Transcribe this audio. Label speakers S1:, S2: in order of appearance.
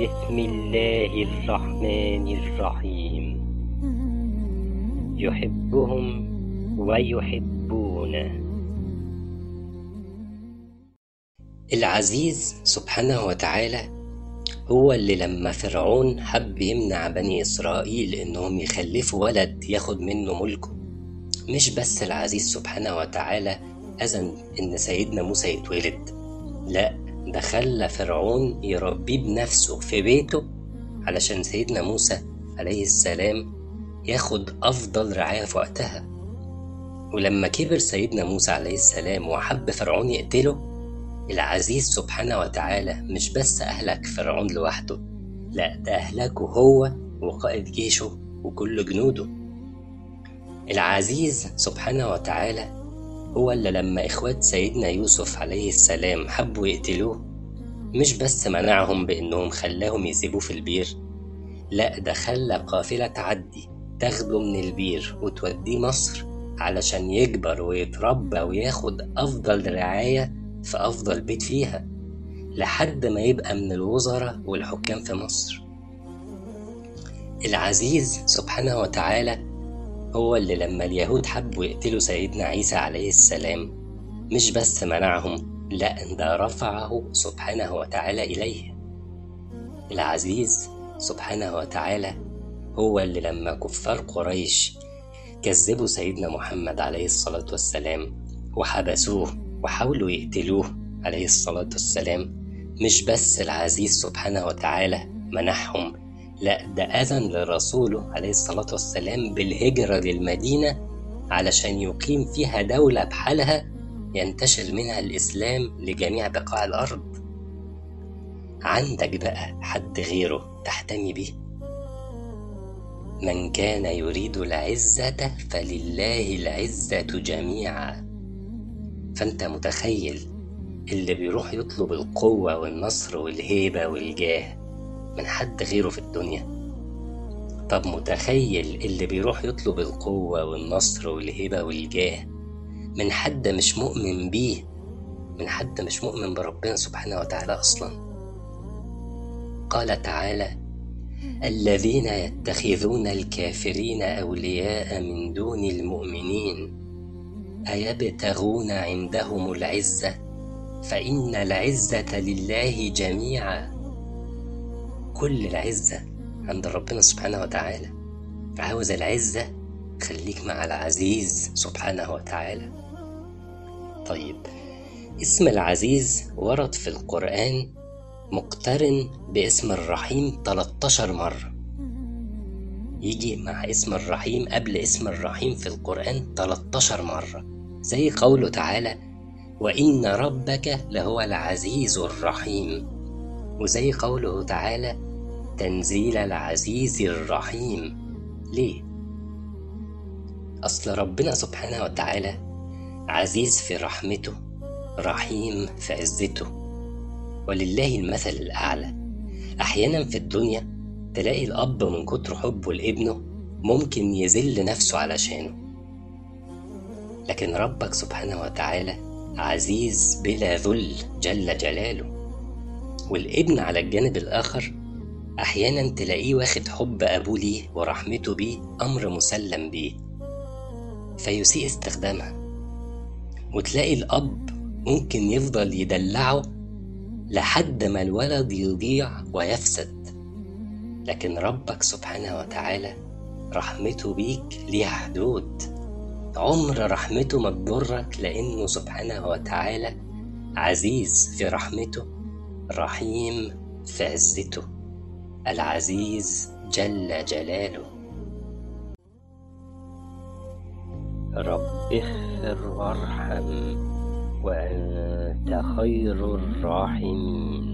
S1: بسم الله الرحمن الرحيم. يحبهم ويحبونه.
S2: العزيز سبحانه وتعالى هو اللي لما فرعون حب يمنع بني إسرائيل إنهم يخلفوا ولد ياخد منه ملكه مش بس العزيز سبحانه وتعالى أذن إن سيدنا موسى يتولد لا ده خلى فرعون يربيه بنفسه في بيته علشان سيدنا موسى عليه السلام ياخد أفضل رعاية في وقتها. ولما كبر سيدنا موسى عليه السلام وحب فرعون يقتله العزيز سبحانه وتعالى مش بس أهلك فرعون لوحده لا ده أهلكه هو وقائد جيشه وكل جنوده. العزيز سبحانه وتعالى هو اللي لما إخوات سيدنا يوسف عليه السلام حبوا يقتلوه مش بس منعهم بإنهم خلاهم يسيبوه في البير لا ده خلى قافلة تعدي تاخده من البير وتوديه مصر علشان يكبر ويتربى وياخد أفضل رعاية في أفضل بيت فيها لحد ما يبقى من الوزراء والحكام في مصر. العزيز سبحانه وتعالى هو اللي لما اليهود حبوا يقتلوا سيدنا عيسى عليه السلام مش بس منعهم لا ده رفعه سبحانه وتعالى إليه. العزيز سبحانه وتعالى هو اللي لما كفار قريش كذبوا سيدنا محمد عليه الصلاة والسلام وحبسوه وحاولوا يقتلوه عليه الصلاة والسلام مش بس العزيز سبحانه وتعالى منحهم لا ده أذن لرسوله عليه الصلاة والسلام بالهجرة للمدينة علشان يقيم فيها دولة بحالها ينتشر منها الإسلام لجميع بقاع الأرض. عندك بقى حد غيره تحتمي بيه؟ من كان يريد العزة فلله العزة جميعا. فأنت متخيل اللي بيروح يطلب القوة والنصر والهيبة والجاه؟ من حد غيره في الدنيا. طب متخيل اللي بيروح يطلب القوة والنصر والهبة والجاه؟ من حد مش مؤمن بيه؟ من حد مش مؤمن بربنا سبحانه وتعالى أصلا؟ قال تعالى الذين يتخذون الكافرين أولياء من دون المؤمنين أيبتغون عندهم العزة؟ فإن العزة لله جميعا. كل العزة عند ربنا سبحانه وتعالى. فعاوز العزة خليك مع العزيز سبحانه وتعالى. طيب اسم العزيز ورد في القرآن مقترن باسم الرحيم 13 مرة. يجي مع اسم الرحيم قبل اسم الرحيم في القرآن 13 مرة. زي قوله تعالى وإن ربك لهو العزيز الرحيم. وزي قوله تعالى تنزيل العزيز الرحيم. ليه؟ أصل ربنا سبحانه وتعالى عزيز في رحمته رحيم في عزته. ولله المثل الأعلى. أحيانا في الدنيا تلاقي الأب من كتر حبه لابنه ممكن يذل نفسه علشانه. لكن ربك سبحانه وتعالى عزيز بلا ذل جل جلاله. والابن على الجانب الآخر أحيانا تلاقيه واخد حب أبوه ليه ورحمته بيه أمر مسلم بيه فيسيء استخدامها. وتلاقي الأب ممكن يفضل يدلعه لحد ما الولد يضيع ويفسد. لكن ربك سبحانه وتعالى رحمته بيك ليها حدود. عمر رحمته ما تضرك لأنه سبحانه وتعالى عزيز في رحمته رحيم في عزته. العزيز جل جلاله.
S1: رب اغفر وارحم وأنت خير الراحمين.